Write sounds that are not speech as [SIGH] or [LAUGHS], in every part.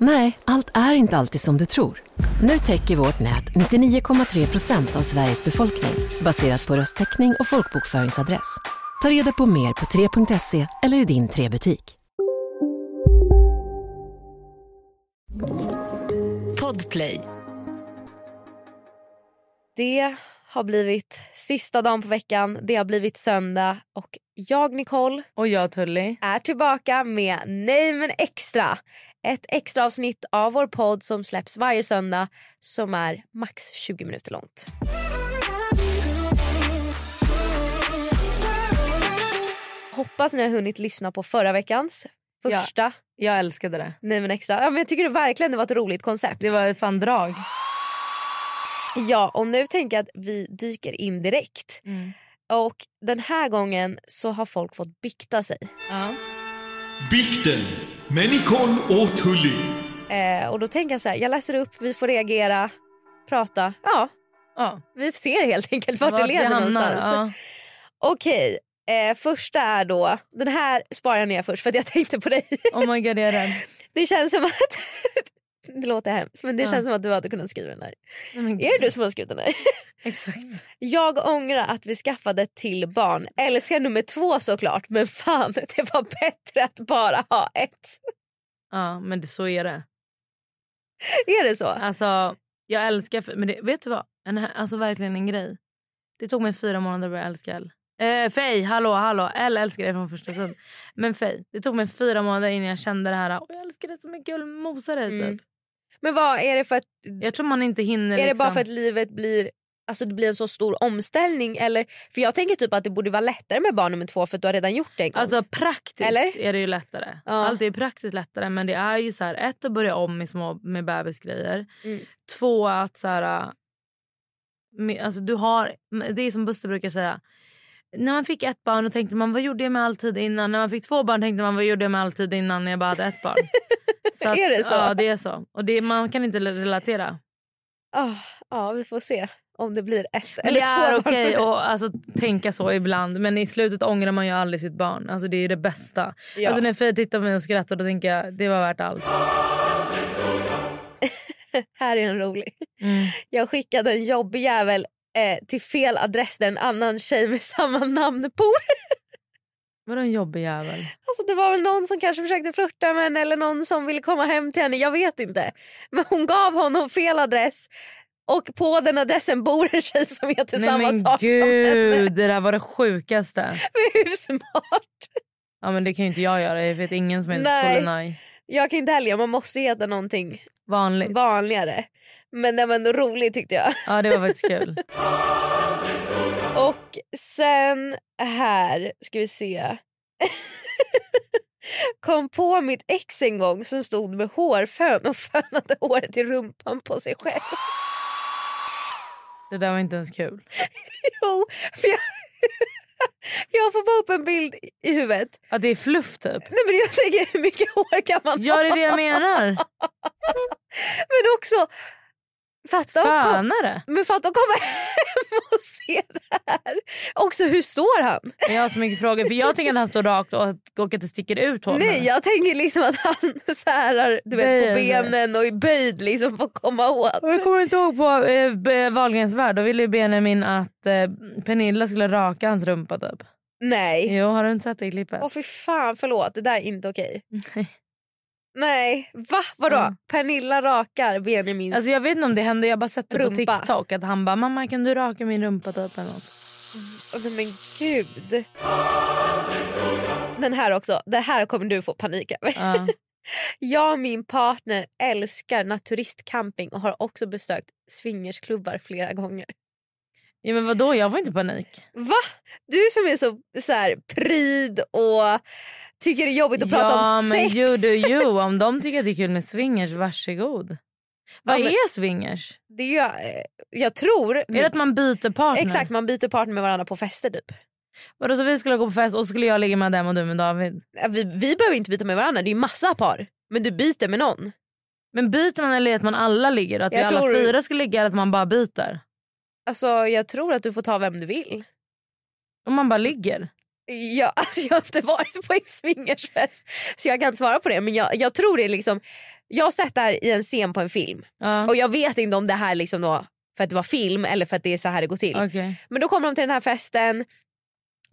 Nej, allt är inte alltid som du tror. Nu täcker vårt nät 99,3 procent av Sveriges befolkning baserat på röstteckning och folkbokföringsadress. Ta reda på mer på 3.se eller i din 3-butik. Podplay. Det har blivit sista dagen på veckan, det har blivit söndag och jag Nicole Och jag Tully. är tillbaka med Nej men extra. Ett extra avsnitt av vår podd som släpps varje söndag som är max 20 minuter långt. Hoppas ni har hunnit lyssna på förra veckans första Jag älskade det. Nej men extra. Ja, men jag tycker det verkligen det var ett roligt koncept. Det var ett fan drag. Ja och nu tänker jag att vi dyker in direkt. Och den här gången så har folk fått bikta sig. Ja. Bikten med Nicole och Tully. Eh, och då tänker jag så här, jag läser upp, vi får reagera, prata. Ja, Ja. vi ser helt enkelt vart det Vart leder hamnar, någonstans. Okej, eh, första är då, den här sparar jag ner först för att jag tänkte på dig. ja. Oh my god jag är rädd. [LAUGHS] Det känns som att, det låter hemskt men det Ja. känns som att du hade kunnat skriva den här. Men Är det du som har skrivit den här? [LAUGHS] Exakt. Jag ångrar att vi skaffade till barn. Älskar nummer två såklart men fan [LAUGHS] det var bättre att bara ha ett. Ja men det, så är det. Är det så? Alltså jag älskar, men det, vet du vad? En, alltså verkligen en grej. Det tog mig fyra månader att börja älska Elle. Eh, Faye, hallå hallå. Elle älskar det från första stund. Men Faye, det tog mig fyra månader innan jag kände det här. Och jag älskar det så mycket, jag vill mosa dig typ. Mm. Men vad är det för att Jag tror man inte hinner Är det liksom. bara för att livet blir Alltså det blir en så stor omställning eller för jag tänker typ att det borde vara lättare med barn nummer två för att du har redan gjort det en gång. Alltså praktiskt Eller? är det ju lättare. Ja. Allt är praktiskt lättare men det är ju så här ett att börja om med små med bebisgrejer. Mm. Två att så här äh, med, alltså du har det är som Buster brukar säga. När man fick ett barn och tänkte man vad gjorde jag med all tid innan? När man fick två barn tänkte man vad gjorde jag med all tid innan när jag bara hade ett barn? [LAUGHS] Är det så? Ja det är så. Och det, man kan inte relatera. Ah, ja vi får se om det blir ett Men eller det är två okej barn. [LAUGHS] att alltså, tänka så ibland men i slutet ångrar man ju aldrig sitt barn. Alltså, det är det bästa. Ja. Alltså, när Faye tittar på mig och skrattar då tänker jag det var värt allt. [LAUGHS] Här är en rolig. Mm. Jag skickade en jobbig jävel eh, till fel adress där en annan tjej med [LAUGHS] samma namn bor. Vadå en jobbig jävel? Alltså det var väl någon som kanske försökte flirta med henne eller någon som ville komma hem till henne. Jag vet inte. Men hon gav honom fel adress och på den adressen bor en tjej som heter Nej samma sak som gud, henne. det där var det sjukaste. [LAUGHS] Men hur smart? Ja men det kan ju inte jag göra. Jag vet ingen som heter Nej. Fulenaj. Jag kan inte heller, man måste heta någonting Vanligt. vanligare. Men den var ändå rolig tyckte jag. Ja det var faktiskt kul. [LAUGHS] Och sen här ska vi se. [LAUGHS] Kom på mitt ex en gång som stod med hårfön och fönade håret i rumpan på sig själv. Det där var inte ens kul. [LAUGHS] Jo, för jag, jag får bara upp en bild i huvudet. Att det är fluff typ. Nej, men jag tänker hur mycket hår kan man Ja ha? det är det jag menar. Men också, fatta att kom, men fatta att komma hem och se det här. Också hur står han? Jag har så mycket frågor. För jag tänker att han står rakt och, och att det sticker ut hår. Nej jag tänker liksom att han särar du vet, på benen och är böjd liksom för att komma åt. Och Jag kommer inte ihåg på eh, B- Wahlgrens värld. Då ville ju Benjamin att eh, Pernilla skulle raka hans rumpa typ. Nej. Jo har du inte sett det i klippet? Åh fy fan förlåt det där är inte okej. Nej va vadå? Mm. Pernilla rakar Benjamins Alltså jag vet inte om det hände, jag bara sett det på Rumpa. TikTok att han bara mamma kan du raka min rumpa typ eller något. Åh, nej, men gud. Den här också, det här kommer du få panik över. Ja. [LAUGHS] Jag och min partner älskar naturistcamping och har också besökt swingersklubbar flera gånger. ja men vadå jag får inte panik. Va? Du som är så, så här, pryd och tycker det är jobbigt att prata ja om men sex. you do you. Om de tycker att det är kul med swingers, varsågod. Vad Ja, men- är swingers? Det är eh, jag tror... Är det att man byter partner? Exakt, man byter partner med varandra på fester typ. Vadå, så vi skulle gå på fest och skulle jag ligga med dem och du med David? Vi, vi behöver inte byta med varandra, det är ju massa par. Men du byter med någon. Men byter man eller är det att man alla ligger? Att vi Jag alla tror- fyra skulle ligga eller att man bara byter? Alltså jag tror att du får ta vem du vill. Om man bara ligger? Jag, [LAUGHS] alltså, jag har inte varit på en swingersfest så jag kan inte svara på det men jag, jag tror det är liksom Jag har sett det här i en scen på en film Ja. och jag vet inte om det här liksom då för att det var film eller för att det är så här det går till. Okej. Men då kommer de till den här festen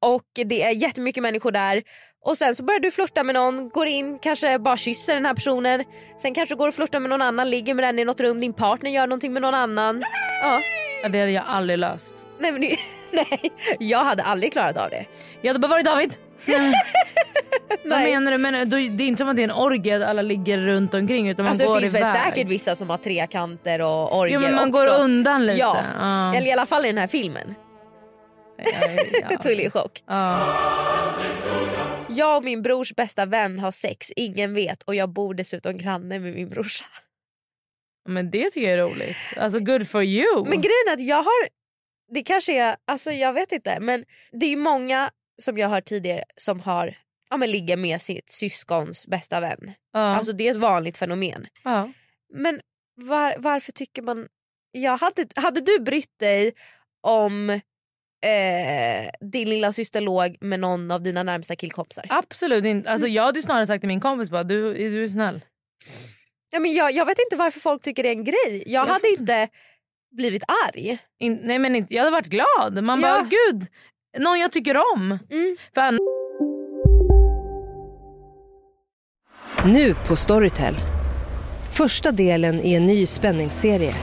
och det är jättemycket människor där och sen så börjar du flirta med någon, går in, kanske bara kysser den här personen. Sen kanske du går och flirtar med någon annan, ligger med den i något rum, din partner gör någonting med någon annan. Ja. Ja, det hade jag aldrig löst. Nej, men det, [LAUGHS] [LAUGHS] nej, jag hade aldrig klarat av det. Jag hade bara varit David. [LAUGHS] Vad menar du? Men då, det är inte som att det är en orgie att alla ligger runt omkring utan man Alltså, går det finns väl iväg. säkert vissa som har trekanter och orgier Jo men man också. går undan lite. Ja, Ja. eller i alla fall i den här filmen. ja. Är [LAUGHS] i chock. Ja. Jag och min brors bästa vän har sex, ingen vet och jag bor dessutom granne med min brorsa. Men det tycker jag är roligt. Alltså good for you. Men grejen är att jag har, det kanske är, alltså jag vet inte men det är ju många som jag har hört tidigare som har ja, men ligger med sitt syskons bästa vän. ja. Alltså det är ett vanligt fenomen. ja. Men var, varför tycker man... Jag hade, hade du brytt dig om eh, din lilla syster låg med någon av dina närmsta killkompisar? Absolut inte. Alltså, jag hade snarare sagt till min kompis bara du, du är snäll. Ja, men jag, jag vet inte varför folk tycker det är en grej. Jag, Jag hade inte blivit arg. In, nej men inte, jag hade varit glad. Man Ja. bara gud, någon jag tycker om. Mm. För Nu på Storytel. Första delen i en ny spänningsserie.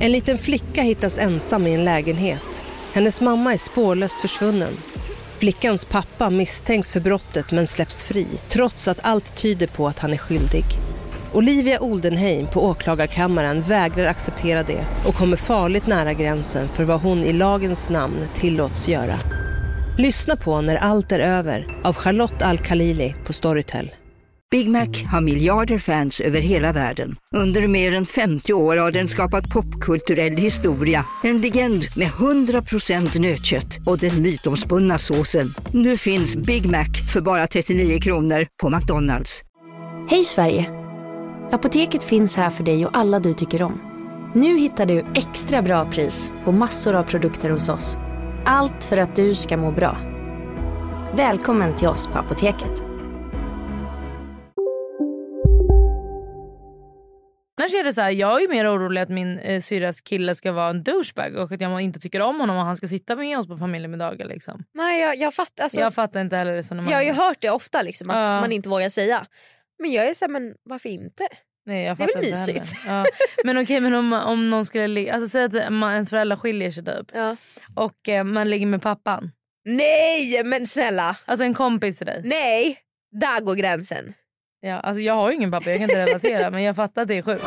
En liten flicka hittas ensam i en lägenhet. Hennes mamma är spårlöst försvunnen. Flickans pappa misstänks för brottet men släpps fri trots att allt tyder på att han är skyldig. Olivia Oldenheim på åklagarkammaren vägrar acceptera det och kommer farligt nära gränsen för vad hon i lagens namn tillåts göra. Lyssna på När allt är över av Charlotte Al-Khalili på Storytel. Big Mac har miljarder fans över hela världen. Under mer än 50 år har den skapat popkulturell historia. En legend med 100% nötkött och den mytomspunna såsen. Nu finns Big Mac för bara 39 kronor på McDonalds. Hej Sverige! Apoteket finns här för dig och alla du tycker om. Nu hittar du extra bra pris på massor av produkter hos oss. Allt för att du ska må bra. Välkommen till oss på Apoteket. är det så här, jag är mer orolig att min eh, syrras kille ska vara en douchebag och att jag inte tycker om honom och han ska sitta med oss på familjemiddagar. Liksom. Nej jag, jag fattar. Alltså, jag fattar inte heller resonemanget. jag har ju hört det ofta liksom, att Ja. man inte vågar säga. Men jag är såhär, men varför inte? Nej, jag Det är väl mysigt? Ja. Men okej, men om, om någon skulle ligga... Alltså säg att man, ens föräldrar skiljer sig typ. Ja. Och eh, man ligger med pappan. Nej men snälla. Alltså en kompis till dig. Nej, där går gränsen. Ja, alltså jag har ju ingen pappa, jag kan inte relatera [LAUGHS] men jag fattar att det är sjukt.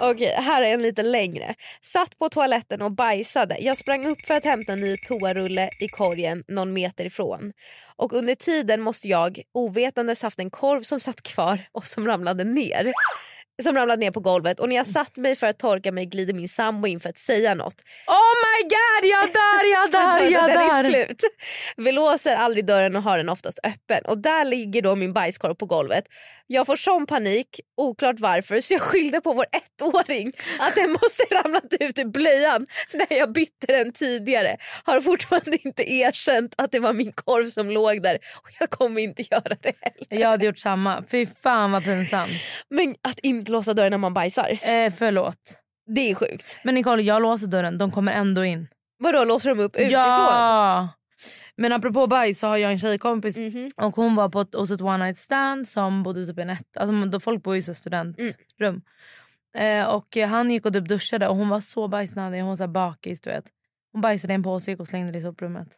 Okej, här är en lite längre. Satt på toaletten och bajsade. Jag sprang upp för att hämta en ny toarulle i korgen någon meter ifrån. Och under tiden måste jag ovetandes haft en korv som satt kvar och som ramlade ner. Som ramlade ner på golvet och när jag satt mig för att torka mig glider min sambo in för att säga något. Oh my god, jag dör, jag [LAUGHS] dör, jag Den är dör. slut. Vi låser aldrig dörren och har den oftast öppen. Och där ligger då min bajskorv på golvet. Jag får sån panik, oklart varför, så jag skyllde på vår ettåring att den måste ramlat ut ur blöjan när jag bytte den tidigare. Har fortfarande inte erkänt att det var min korv som låg där och jag kommer inte göra det heller. Jag hade gjort samma. Fy fan vad pinsamt. Men att inte låsa dörren när man bajsar, Eh, förlåt. det är sjukt. Men Nicole, jag låser dörren. De kommer ändå in. Vadå låser de upp utifrån? Ja! Men apropå bajs så har jag en tjejkompis Mhm. och hon var på ett, hos ett one night stand som bodde typ i en ett, alltså då folk bor ju i studentrum. Eh, och han gick och typ duschade och hon var så bajsnödig, hon var så bakis du vet. Hon bajsade i en påse och slängde det i soprummet.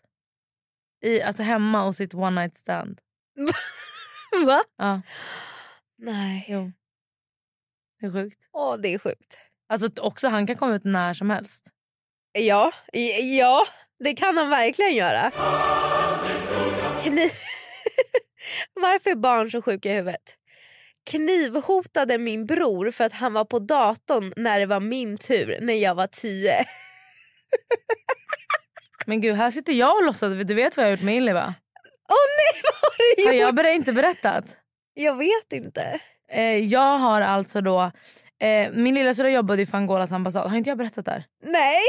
I, alltså hemma och sitt one night stand. [LAUGHS] Va? Ja, Nej. jo. Det är sjukt. Åh, det är sjukt. Alltså också han kan komma ut när som helst. Ja, ja det kan han verkligen göra. Kniv... [LAUGHS] Varför är barn så sjuka i huvudet? Knivhotade min bror för att han var på datorn när det var min tur när jag var tio. [LAUGHS] Men gud, här sitter jag och låtsas. Du vet vad jag har gjort med Illy va? Åh nej, vad har du Har gjort? jag ber- inte berättat? Jag vet inte. Eh, jag har alltså då... Eh, min lillasyrra jobbade ju för Angolas ambassad. Har inte jag berättat det här? Nej.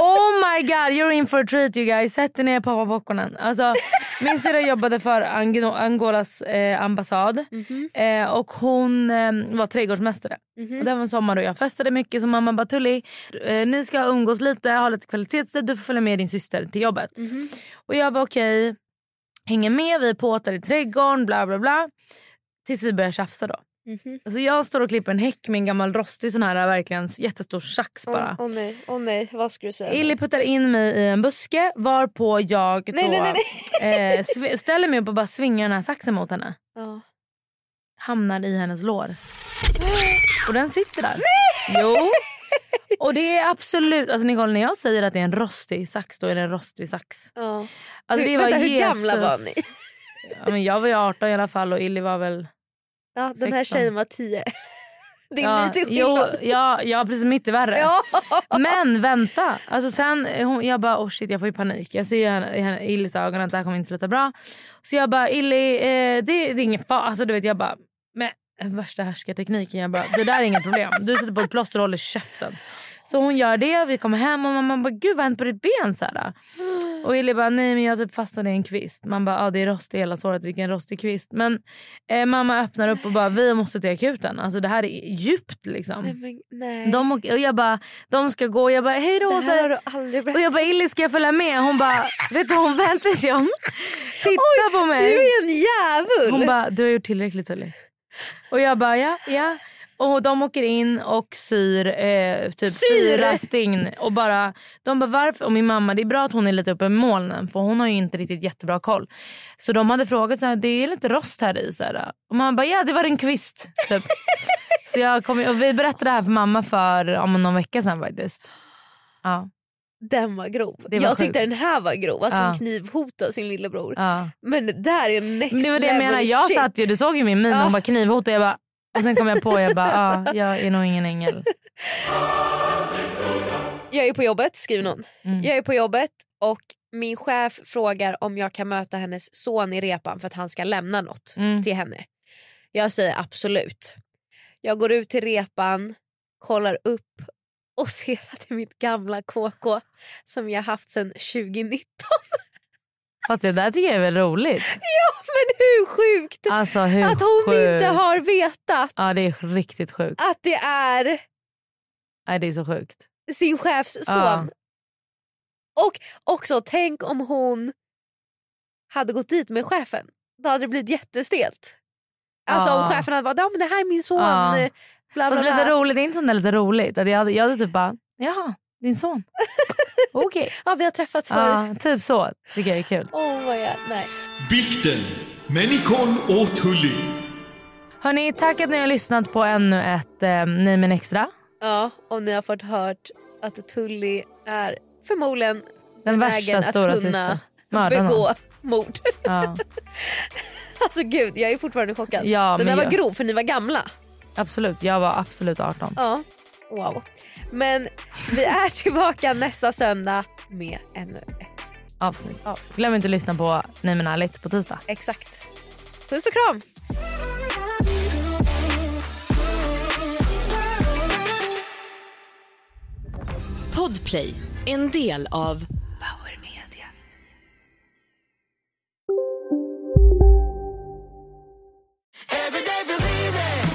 Oh [LAUGHS] my god, you're in for a treat you guys. Sätt er ner och poppa popcornen. Alltså, min syrra jobbade för Ang- Angolas eh, ambassad eh, och hon eh, var trädgårdsmästare. Och det var en sommar och jag festade mycket så mamma bara Tully, eh, ni ska umgås lite, ha lite kvalitetstid, du får följa med din syster till jobbet. Och jag bara okej, hänger med, vi påtar i trädgården, bla bla bla. Tills vi börjar tjafsa då. Alltså jag står och klipper en häck med en gammal rostig sån här verkligen jättestor sax bara. Åh nej, åh nej, vad ska du säga? Illy puttar in mig i en buske varpå jag Nej, då, nej, nej, Eh, ställer mig upp och bara svingar den här saxen mot henne. Ja. Hamnar i hennes lår. [GASPS] Och den sitter där. Jo. [LAUGHS] Och det är absolut, alltså Nicole när jag säger att det är en rostig sax då är det en rostig sax. Ja. Alltså, Hur- det var vänta, hur Jesus. gamla var ni? Ja, men jag var ju 18 i alla fall och Illy var väl... Ja, den här 16. tjejen var tio. [LAUGHS] Det är Ja, lite jo, skillnad. ja, ja, precis mitt i värre. Ja. Men vänta. Alltså sen, hon, jag bara oh shit jag får ju panik. Jag ser ju henne- henne- i Illys ögon att det här kommer inte sluta bra. Så jag bara Illy eh, det, det är ingen fara. Alltså du vet jag bara men värsta härskartekniken. Jag bara det där är inget problem. Du sätter på ett plåster och håller käften. Så hon gör det, vi kommer hem och mamma bara gud vad har hänt på ditt ben? Så här. Och Illy bara nej men jag typ fastnade i en kvist. Man bara ja det är rost i hela såret, vilken rostig kvist. Men eh, mamma öppnar upp och bara vi måste till akuten. Alltså det här är djupt liksom. Nej, men, nej. De, och jag bara, de ska gå. Jag bara, hej då. det här har du aldrig Och berättat. jag bara, Illy ska jag följa med? Hon bara, vet du hon vänder sig om. Tittar på mig. Du är en jävul! Hon bara, du har gjort tillräckligt Tully. Och jag bara, ja, ja. Och de åker in och syr eh, typ Syr? fyra stygn. Och bara, de bara varför? Och min mamma, det är bra att hon är lite uppe i molnen för hon har ju inte riktigt jättebra koll. Så de hade frågat så här, det är lite rost här i. Så här. Och mamma bara, ja det var en kvist. Typ. [LAUGHS] så jag kom, och vi berättade det här för mamma för om någon vecka sedan faktiskt. Ja. Den var grov. Var jag tyckte sjukt. den här var grov, att Ja. hon knivhotade sin lillebror. Ja. Men det där är next Men det var det jag menar. Jag shit. satt ju, du såg ju min min. Ja. Hon bara knivhotade. Jag bara, och sen kom jag på jag bara, ah, jag är nog ingen ängel. Jag är på jobbet, skriver någon. Mm. Jag är på jobbet och min chef frågar om jag kan möta hennes son i repan för att han ska lämna något Mm. till henne. Jag säger absolut. Jag går ut till repan, kollar upp och [LAUGHS] ser att det är mitt gamla KK som jag haft sedan 2019. Fast det där tycker jag är väl roligt. Ja men hur sjukt Alltså hur att hon sjukt. inte har vetat Ja det är riktigt sjukt. att det är Nej, det är så sjukt. sin chefs son. Ja. Och också tänk om hon hade gått dit med chefen. Då hade det blivit jättestelt. Alltså Ja. om chefen hade bara ja, men det här är min son. Ja. Bla, bla, Fast lite roligt, det är inte sånt där lite roligt. Jag, hade, jag hade typ bara, jaha din son. [LAUGHS] [LAUGHS] Okej. Ja vi har träffats förr. Ja, typ så tycker jag är kul. Oh my god, nej. Bikten med Nicole och Tully. Hörni, tack att ni har lyssnat på ännu ett eh, Nej men extra. Ja och ni har fått hört att Tully är förmodligen Den värsta att stora kunna systern. Mörda någon. begå mord. Ja, [LAUGHS] alltså gud jag är fortfarande chockad. Ja, Den där men var jag- grov för ni var gamla. absolut. Jag var absolut 18. Ja, wow. Men vi är tillbaka nästa söndag med ännu ett Avsnitt. Glöm inte att lyssna på Nej men ärligt på tisdag. Exakt. Puss och kram! Podplay, en del av